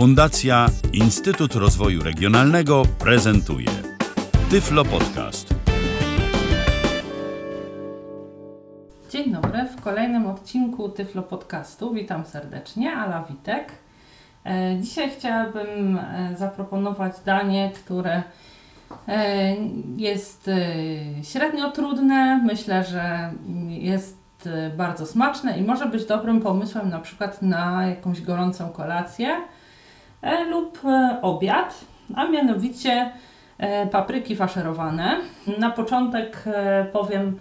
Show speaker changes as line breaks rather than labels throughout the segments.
Fundacja Instytut Rozwoju Regionalnego prezentuje Tyflo Podcast.
Dzień dobry, w kolejnym odcinku Tyflo Podcastu. Witam serdecznie, Ala Witek. E, Dzisiaj chciałabym e, zaproponować danie, które e, jest średnio trudne. Myślę, że jest bardzo smaczne i może być dobrym pomysłem na przykład na jakąś gorącą kolację lub e, obiad, a mianowicie e, papryki faszerowane. Na początek e, powiem,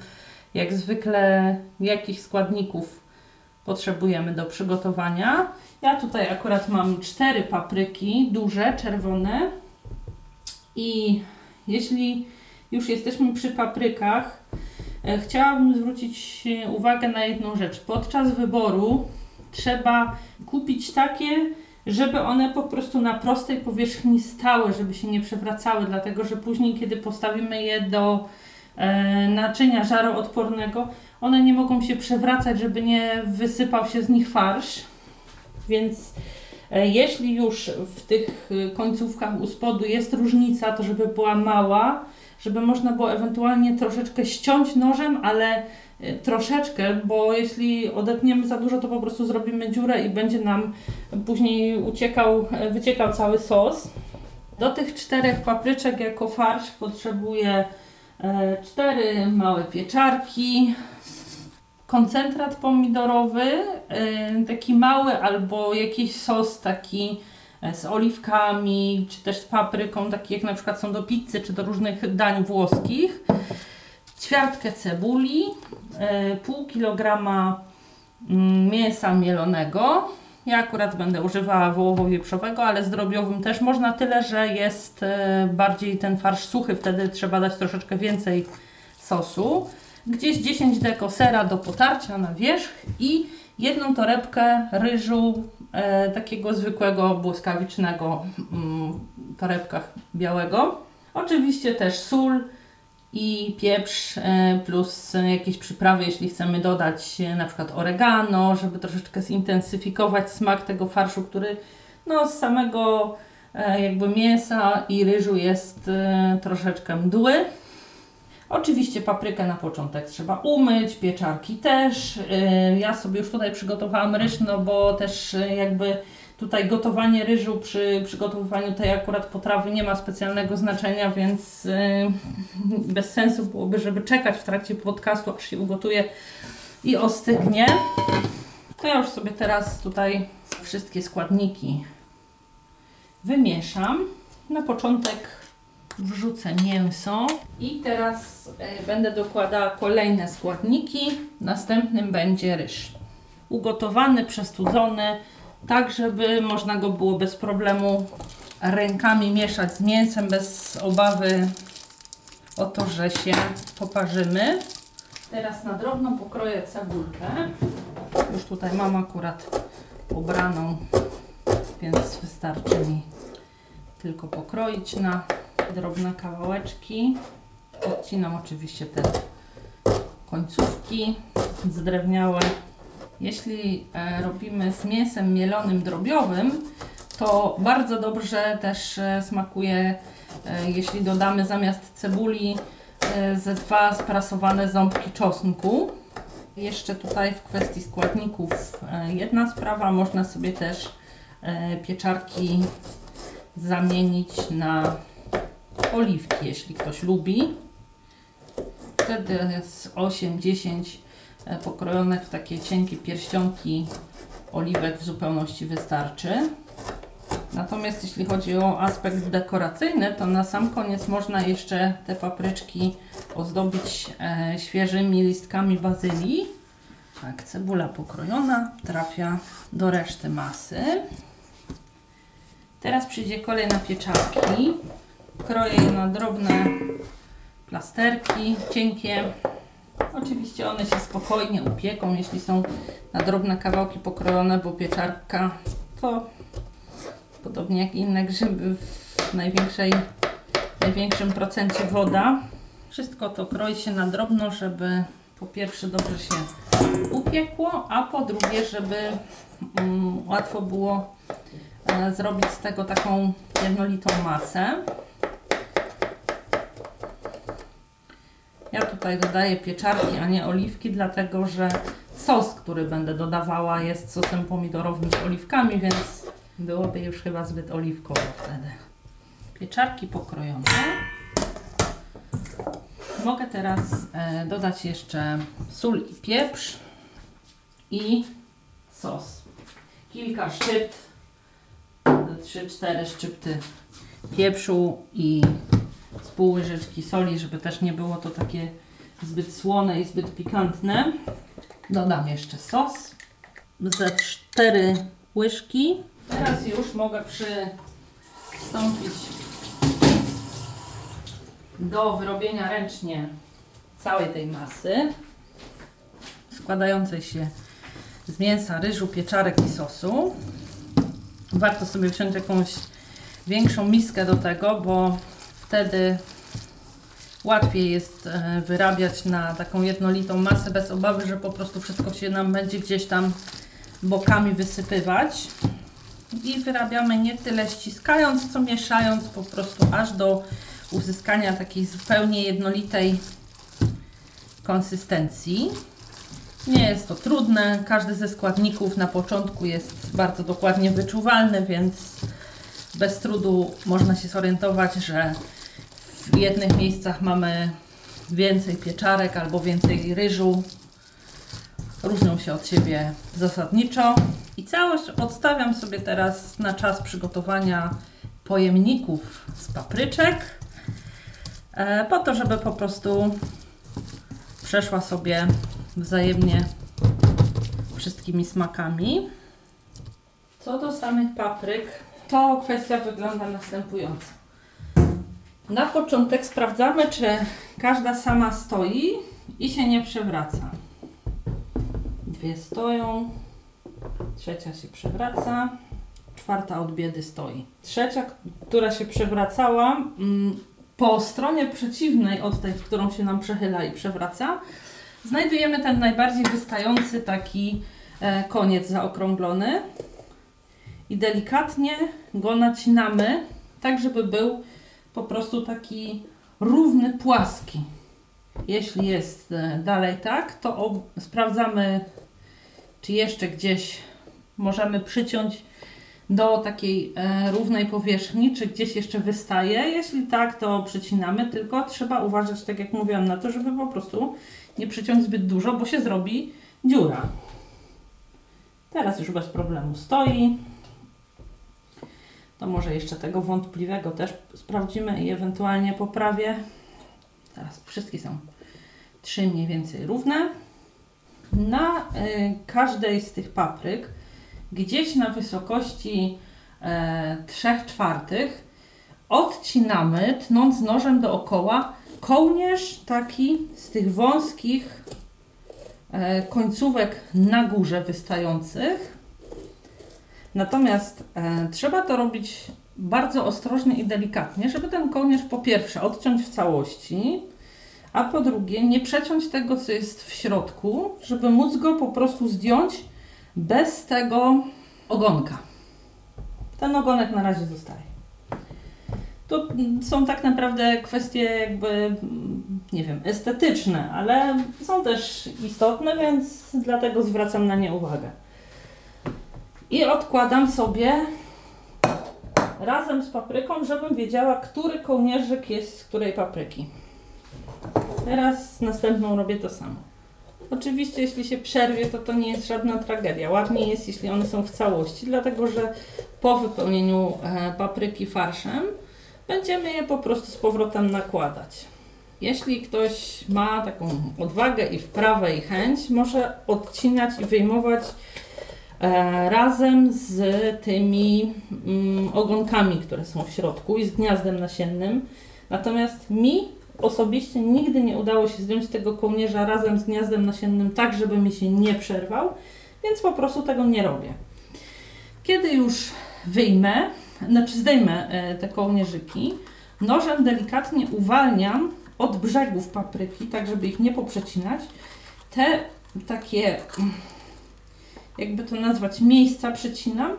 jak zwykle, jakich składników potrzebujemy do przygotowania. Ja tutaj akurat mam cztery papryki, duże, czerwone. I jeśli już jesteśmy przy paprykach, e, chciałabym zwrócić e, uwagę na jedną rzecz. Podczas wyboru trzeba kupić takie, żeby one po prostu na prostej powierzchni stały, żeby się nie przewracały, dlatego że później, kiedy postawimy je do e, naczynia żaroodpornego, one nie mogą się przewracać, żeby nie wysypał się z nich farsz. Więc e, jeśli już w tych e, końcówkach u spodu jest różnica, to żeby była mała, żeby można było ewentualnie troszeczkę ściąć nożem, ale troszeczkę, bo jeśli odetniemy za dużo, to po prostu zrobimy dziurę i będzie nam później uciekał, wyciekał cały sos. Do tych czterech papryczek jako farsz potrzebuję e, cztery małe pieczarki, koncentrat pomidorowy, e, taki mały albo jakiś sos taki e, z oliwkami, czy też z papryką, taki jak na przykład są do pizzy, czy do różnych dań włoskich, ćwiartkę cebuli, pół kilograma mm, mięsa mielonego. Ja akurat będę używała wołowo-wieprzowego, ale z drobiowym też można, tyle że jest e, bardziej ten farsz suchy, wtedy trzeba dać troszeczkę więcej sosu. Gdzieś 10 deko sera do potarcia na wierzch i jedną torebkę ryżu e, takiego zwykłego, błyskawicznego mm, torebkach białego. Oczywiście też sól i pieprz e, plus jakieś przyprawy, jeśli chcemy dodać e, na przykład oregano, żeby troszeczkę zintensyfikować smak tego farszu, który no, z samego e, jakby mięsa i ryżu jest troszeczkę mdły. Oczywiście paprykę na początek trzeba umyć, pieczarki też. Ja sobie już tutaj przygotowałam ryż, no bo też jakby tutaj gotowanie ryżu przy przygotowywaniu tej akurat potrawy nie ma specjalnego znaczenia, więc yy, bez sensu byłoby, żeby czekać w trakcie podcastu, aż się ugotuje i ostygnie. To ja już sobie teraz tutaj wszystkie składniki wymieszam. Na początek wrzucę mięso i teraz e, będę dokładała kolejne składniki. Następnym będzie ryż. Ugotowany, przestudzony, tak żeby można go było bez problemu rękami mieszać z mięsem, bez obawy o to, że się poparzymy. Teraz na drobno pokroję cebulkę. Już tutaj mam akurat pobraną, więc wystarczy mi tylko pokroić na drobne kawałeczki. Odcinam oczywiście te końcówki zdrewniałe. Jeśli e, robimy z mięsem mielonym drobiowym, to bardzo dobrze też e, smakuje, e, jeśli dodamy zamiast cebuli ze dwa sprasowane ząbki czosnku. Jeszcze tutaj w kwestii składników jedna sprawa, można sobie też pieczarki zamienić na oliwki, jeśli ktoś lubi. Wtedy z 8-10 e, pokrojonych w takie cienkie pierścionki oliwek w zupełności wystarczy. Natomiast jeśli chodzi o aspekt dekoracyjny, to na sam koniec można jeszcze te papryczki ozdobić e, świeżymi listkami bazylii. Tak, cebula pokrojona trafia do reszty masy. Teraz przyjdzie kolej na pieczarki. Kroję je na drobne plasterki, cienkie. Oczywiście one się spokojnie upieką, jeśli są na drobne kawałki pokrojone, bo pieczarka to podobnie jak inne grzyby w największej, największym procencie woda. Wszystko to kroi się na drobno, żeby po pierwsze dobrze się upiekło, a po drugie, żeby mm, łatwo było e, zrobić z tego taką jednolitą masę. Ja tutaj dodaję pieczarki, a nie oliwki, dlatego że sos, który będę dodawała jest sosem pomidorowym z oliwkami, więc byłoby już chyba zbyt oliwkowo wtedy. Pieczarki pokrojone. Mogę teraz e, dodać jeszcze sól i pieprz i sos. Kilka szczypt, 3-4 szczypty pieprzu i z pół łyżeczki soli, żeby też nie było to takie zbyt słone i zbyt pikantne. Dodam jeszcze sos. Ze 4 łyżki. Teraz już mogę przystąpić do wyrobienia ręcznie całej tej masy składającej się z mięsa, ryżu, pieczarek i sosu. Warto sobie wziąć jakąś większą miskę do tego, bo wtedy łatwiej jest e, wyrabiać na taką jednolitą masę bez obawy, że po prostu wszystko się nam będzie gdzieś tam bokami wysypywać. I wyrabiamy nie tyle ściskając, co mieszając po prostu aż do uzyskania takiej zupełnie jednolitej konsystencji. Nie jest to trudne, każdy ze składników na początku jest bardzo dokładnie wyczuwalny, więc bez trudu można się zorientować, że w jednych miejscach mamy więcej pieczarek albo więcej ryżu. Różnią się od siebie zasadniczo. I całość odstawiam sobie teraz na czas przygotowania pojemników z papryczek, e, po to, żeby po prostu przeszła sobie wzajemnie wszystkimi smakami. Co do samych papryk, to kwestia wygląda następująco. Na początek sprawdzamy, czy każda sama stoi i się nie przewraca. Dwie stoją, trzecia się przewraca, czwarta od biedy stoi. Trzecia, która się przewracała, mm, po stronie przeciwnej od tej, w którą się nam przechyla i przewraca, znajdujemy ten najbardziej wystający taki e, koniec zaokrąglony i delikatnie go nacinamy, tak żeby był po prostu taki równy, płaski. Jeśli jest e, dalej tak, to sprawdzamy, czy jeszcze gdzieś możemy przyciąć do takiej e, równej powierzchni, czy gdzieś jeszcze wystaje. Jeśli tak, to przycinamy, tylko trzeba uważać, tak jak mówiłam, na to, żeby po prostu nie przyciąć zbyt dużo, bo się zrobi dziura. Teraz już bez problemu stoi. To może jeszcze tego wątpliwego też sprawdzimy i ewentualnie poprawię. Teraz wszystkie są trzy mniej więcej równe. Na y, każdej z tych papryk gdzieś na wysokości y, 3 czwartych odcinamy, tnąc nożem dookoła, kołnierz taki z tych wąskich e, końcówek na górze wystających. Natomiast e, trzeba to robić bardzo ostrożnie i delikatnie, żeby ten kołnierz po pierwsze odciąć w całości, a po drugie nie przeciąć tego, co jest w środku, żeby móc go po prostu zdjąć bez tego ogonka. Ten ogonek na razie zostaje. To są tak naprawdę kwestie jakby, nie wiem, estetyczne, ale są też istotne, więc dlatego zwracam na nie uwagę. I odkładam sobie razem z papryką, żebym wiedziała, który kołnierzyk jest z której papryki. Teraz następną robię to samo. Oczywiście, jeśli się przerwie, to to nie jest żadna tragedia. Ładniej jest, jeśli one są w całości, dlatego że po wypełnieniu e, papryki farszem będziemy je po prostu z powrotem nakładać. Jeśli ktoś ma taką odwagę i wprawę i chęć, może odcinać i wyjmować razem z tymi mm, ogonkami, które są w środku i z gniazdem nasiennym. Natomiast mi osobiście nigdy nie udało się zdjąć tego kołnierza razem z gniazdem nasiennym tak, żeby mi się nie przerwał, więc po prostu tego nie robię. Kiedy już wyjmę, znaczy zdejmę e, te kołnierzyki, nożem delikatnie uwalniam od brzegów papryki, tak żeby ich nie poprzecinać, te takie, jakby to nazwać, miejsca przecinam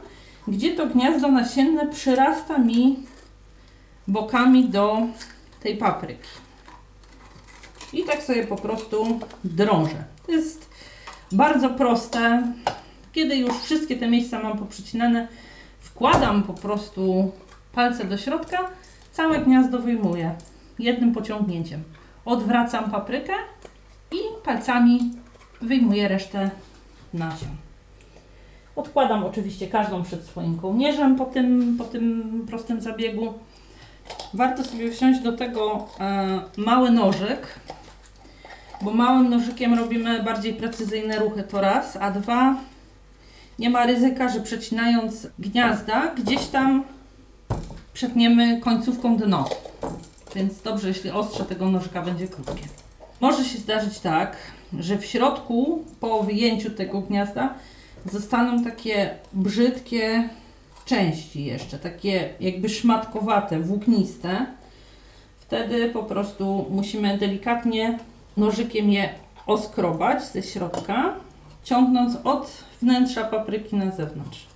gdzie to gniazdo nasienne przyrasta mi bokami do tej papryki. I tak sobie po prostu drążę. To jest bardzo proste. Kiedy już wszystkie te miejsca mam poprzycinane, wkładam po prostu palce do środka, całe gniazdo wyjmuję jednym pociągnięciem. Odwracam paprykę i palcami wyjmuję resztę nasion. Odkładam oczywiście każdą przed swoim kołnierzem po tym, po tym prostym zabiegu. Warto sobie wziąć do tego e, mały nożyk, bo małym nożykiem robimy bardziej precyzyjne ruchy to raz, a dwa nie ma ryzyka, że przecinając gniazda gdzieś tam przetniemy końcówką dno. Więc dobrze, jeśli ostrze tego nożyka będzie krótkie. Może się zdarzyć tak, że w środku po wyjęciu tego gniazda zostaną takie brzydkie części jeszcze, takie jakby szmatkowate, włókniste. Wtedy po prostu musimy delikatnie nożykiem je oskrobać ze środka, ciągnąc od wnętrza papryki na zewnątrz.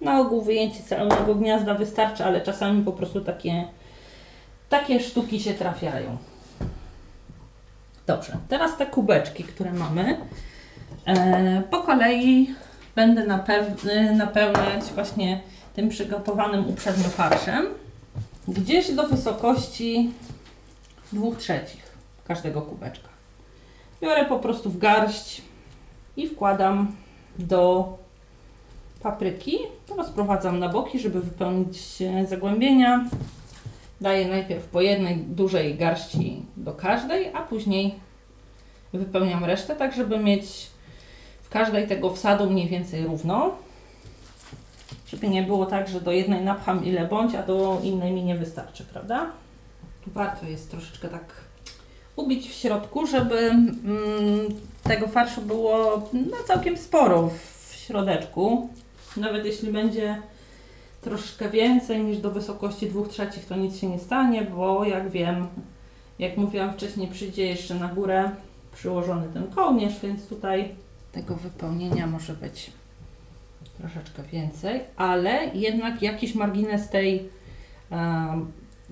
Na ogół wyjęcie całego gniazda wystarczy, ale czasami po prostu takie, takie sztuki się trafiają. Dobrze, teraz te kubeczki, które mamy, po kolei będę napeł- napełniać właśnie tym przygotowanym uprzednio farszem, gdzieś do wysokości 2 trzecich każdego kubeczka. Biorę po prostu w garść i wkładam do papryki. Rozprowadzam na boki, żeby wypełnić e, zagłębienia. Daję najpierw po jednej dużej garści do każdej, a później wypełniam resztę, tak żeby mieć każdej tego wsadu mniej więcej równo. Żeby nie było tak, że do jednej napcham ile bądź, a do innej mi nie wystarczy, prawda? Warto jest troszeczkę tak ubić w środku, żeby mm, tego farszu było no, całkiem sporo w środeczku. Nawet jeśli będzie troszkę więcej niż do wysokości 2 trzecich, to nic się nie stanie, bo jak wiem, jak mówiłam wcześniej, przyjdzie jeszcze na górę przyłożony ten kołnierz, więc tutaj tego wypełnienia może być troszeczkę więcej, ale jednak jakiś margines tej,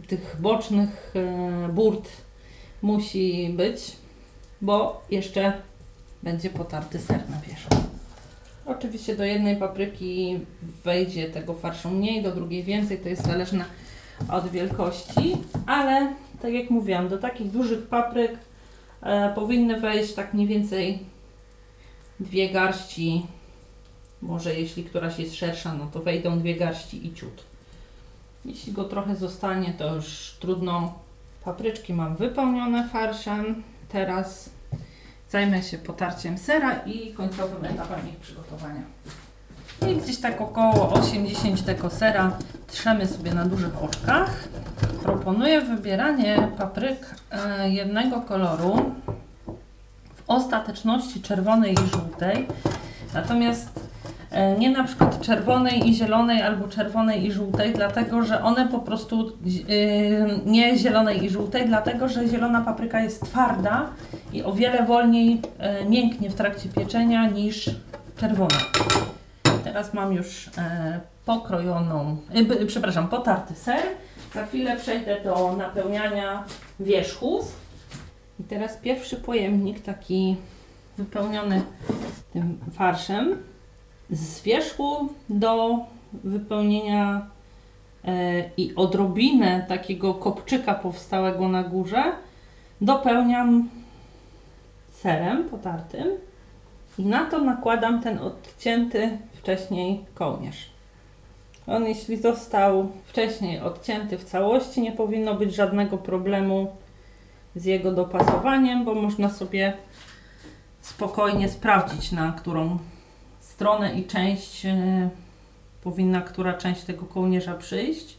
tych bocznych e, burt musi być, bo jeszcze będzie potarty ser na wierzch. Oczywiście do jednej papryki wejdzie tego farszu mniej, do drugiej więcej, to jest zależne od wielkości, ale tak jak mówiłam, do takich dużych papryk e, powinny wejść tak mniej więcej dwie garści, może jeśli któraś jest szersza, no to wejdą dwie garści i ciut. Jeśli go trochę zostanie, to już trudno. Papryczki mam wypełnione farszem. Teraz zajmę się potarciem sera i końcowym etapem ich przygotowania. I gdzieś tak około 80 tego sera trzemy sobie na dużych oczkach. Proponuję wybieranie papryk e, jednego koloru ostateczności czerwonej i żółtej. Natomiast e, nie na przykład czerwonej i zielonej albo czerwonej i żółtej, dlatego że one po prostu yy, nie zielonej i żółtej, dlatego że zielona papryka jest twarda i o wiele wolniej yy, mięknie w trakcie pieczenia niż czerwona. Teraz mam już pokrojoną, przepraszam, potarty ser. Za chwilę przejdę do napełniania wierzchów. I teraz pierwszy pojemnik taki wypełniony tym farszem z wierzchu do wypełnienia e, i odrobinę takiego kopczyka powstałego na górze dopełniam serem potartym i na to nakładam ten odcięty wcześniej kołnierz. On jeśli został wcześniej odcięty w całości, nie powinno być żadnego problemu z jego dopasowaniem, bo można sobie spokojnie sprawdzić, na którą stronę i część e, powinna która część tego kołnierza przyjść.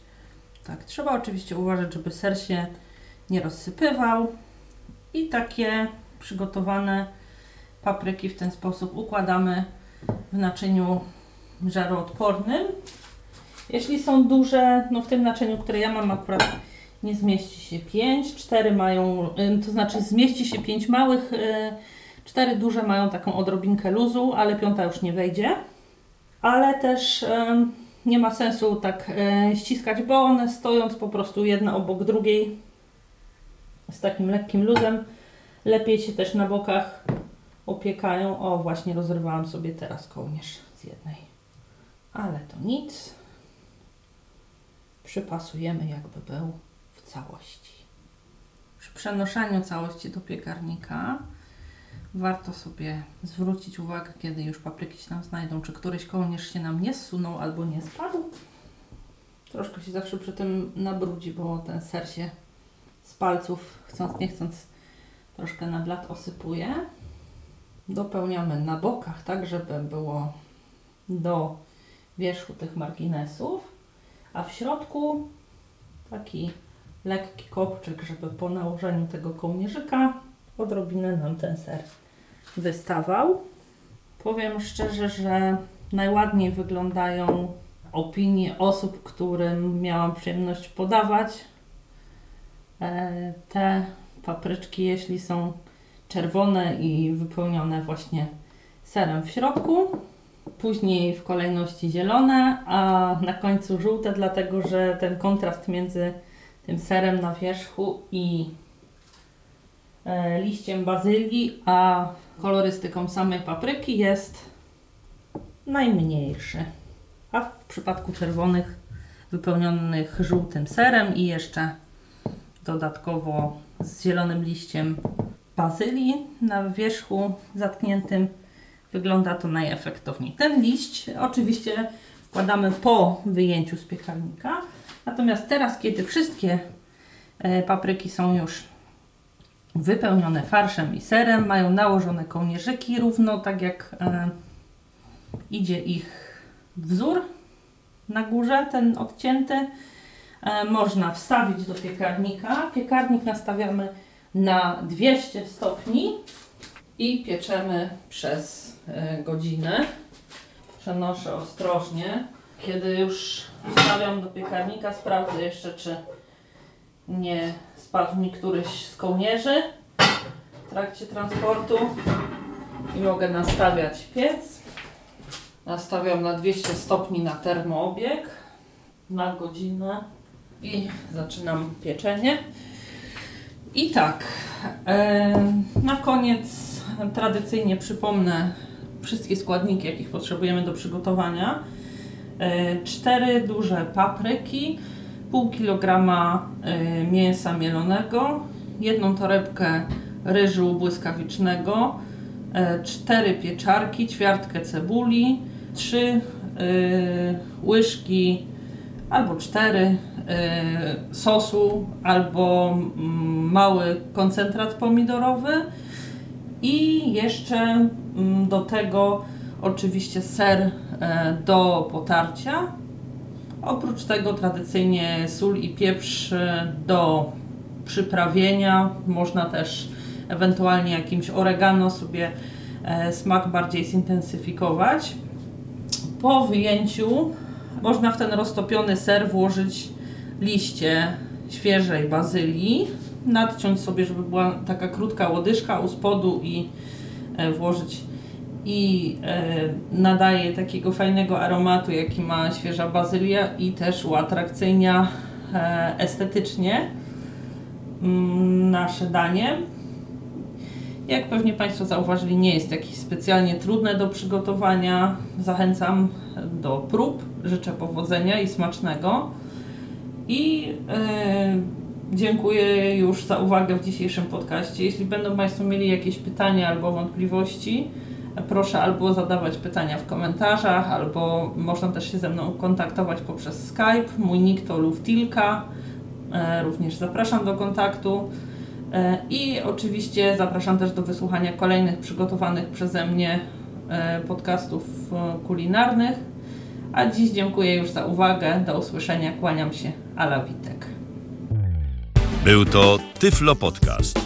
Tak, trzeba oczywiście uważać, żeby ser się nie rozsypywał i takie przygotowane papryki w ten sposób układamy w naczyniu żaroodpornym. Jeśli są duże, no w tym naczyniu, które ja mam akurat nie zmieści się 5, 4 mają, y, to znaczy zmieści się 5 małych, y, cztery duże mają taką odrobinkę luzu, ale piąta już nie wejdzie. Ale też nie ma sensu tak ściskać, bo one stojąc po prostu jedna obok drugiej z takim lekkim luzem, lepiej się też na bokach opiekają. O, właśnie rozrywałam sobie teraz kołnierz z jednej. Ale to nic. Przypasujemy jakby był całości. Przy przenoszeniu całości do piekarnika warto sobie zwrócić uwagę, kiedy już papryki się nam znajdą, czy któryś kołnierz się nam nie zsunął albo nie spadł. Troszkę się zawsze przy tym nabrudzi, bo ten ser się z palców, chcąc nie chcąc, troszkę na blat osypuje. Dopełniamy na bokach, tak żeby było do wierzchu tych marginesów, a w środku taki lekki kopczyk, żeby po nałożeniu tego kołnierzyka odrobinę nam ten ser wystawał. Powiem szczerze, że najładniej wyglądają opinie osób, którym miałam przyjemność podawać e, te papryczki, jeśli są czerwone i wypełnione właśnie serem w środku. Później w kolejności zielone, a na końcu żółte, dlatego że ten kontrast między tym serem na wierzchu i e, liściem bazylii, a kolorystyką samej papryki jest najmniejszy. A w przypadku czerwonych wypełnionych żółtym serem i jeszcze dodatkowo z zielonym liściem bazylii na wierzchu zatkniętym wygląda to najefektowniej. Ten liść oczywiście wkładamy po wyjęciu z piekarnika, natomiast teraz, kiedy wszystkie e, papryki są już wypełnione farszem i serem, mają nałożone kołnierzyki równo, tak jak e, idzie ich wzór na górze, ten odcięty. E, można wstawić do piekarnika. Piekarnik nastawiamy na 200 stopni i pieczemy przez godzinę. Przenoszę ostrożnie. Kiedy już wstawiam do piekarnika, sprawdzę jeszcze, czy nie spadł mi któryś z kołnierzy w trakcie transportu i mogę nastawiać piec. Nastawiam na 200 stopni na termoobieg na godzinę i zaczynam pieczenie. I tak, na koniec tradycyjnie przypomnę wszystkie składniki, jakich potrzebujemy do przygotowania. E, cztery duże papryki, pół kilograma e, mięsa mielonego, jedną torebkę ryżu błyskawicznego, cztery pieczarki, ćwiartkę cebuli, trzy łyżki albo cztery y, sosu, albo mm, mały koncentrat pomidorowy i jeszcze mm, do tego oczywiście ser e, do potarcia. Oprócz tego tradycyjnie sól i pieprz e, do przyprawienia. Można też ewentualnie jakimś oregano sobie e, smak bardziej zintensyfikować. Po wyjęciu można w ten roztopiony ser włożyć liście świeżej bazylii, nadciąć sobie, żeby była taka krótka łodyżka u spodu i włożyć i e, nadaje takiego fajnego aromatu, jaki ma świeża bazylia i też uatrakcyjnia e, estetycznie mm, nasze danie. Jak pewnie Państwo zauważyli, nie jest jakiś specjalnie trudne do przygotowania. Zachęcam do prób. Życzę powodzenia i smacznego. I yy, dziękuję już za uwagę w dzisiejszym podcaście. Jeśli będą Państwo mieli jakieś pytania albo wątpliwości, proszę albo zadawać pytania w komentarzach, albo można też się ze mną kontaktować poprzez Skype. Mój nick to Luftilka. Yy, również zapraszam do kontaktu. E, I oczywiście zapraszam też do wysłuchania kolejnych przygotowanych przeze mnie e, podcastów e, kulinarnych. A dziś dziękuję już za uwagę. Do usłyszenia. Kłaniam się. Ala Witek.
Był to Tyflo Podcast.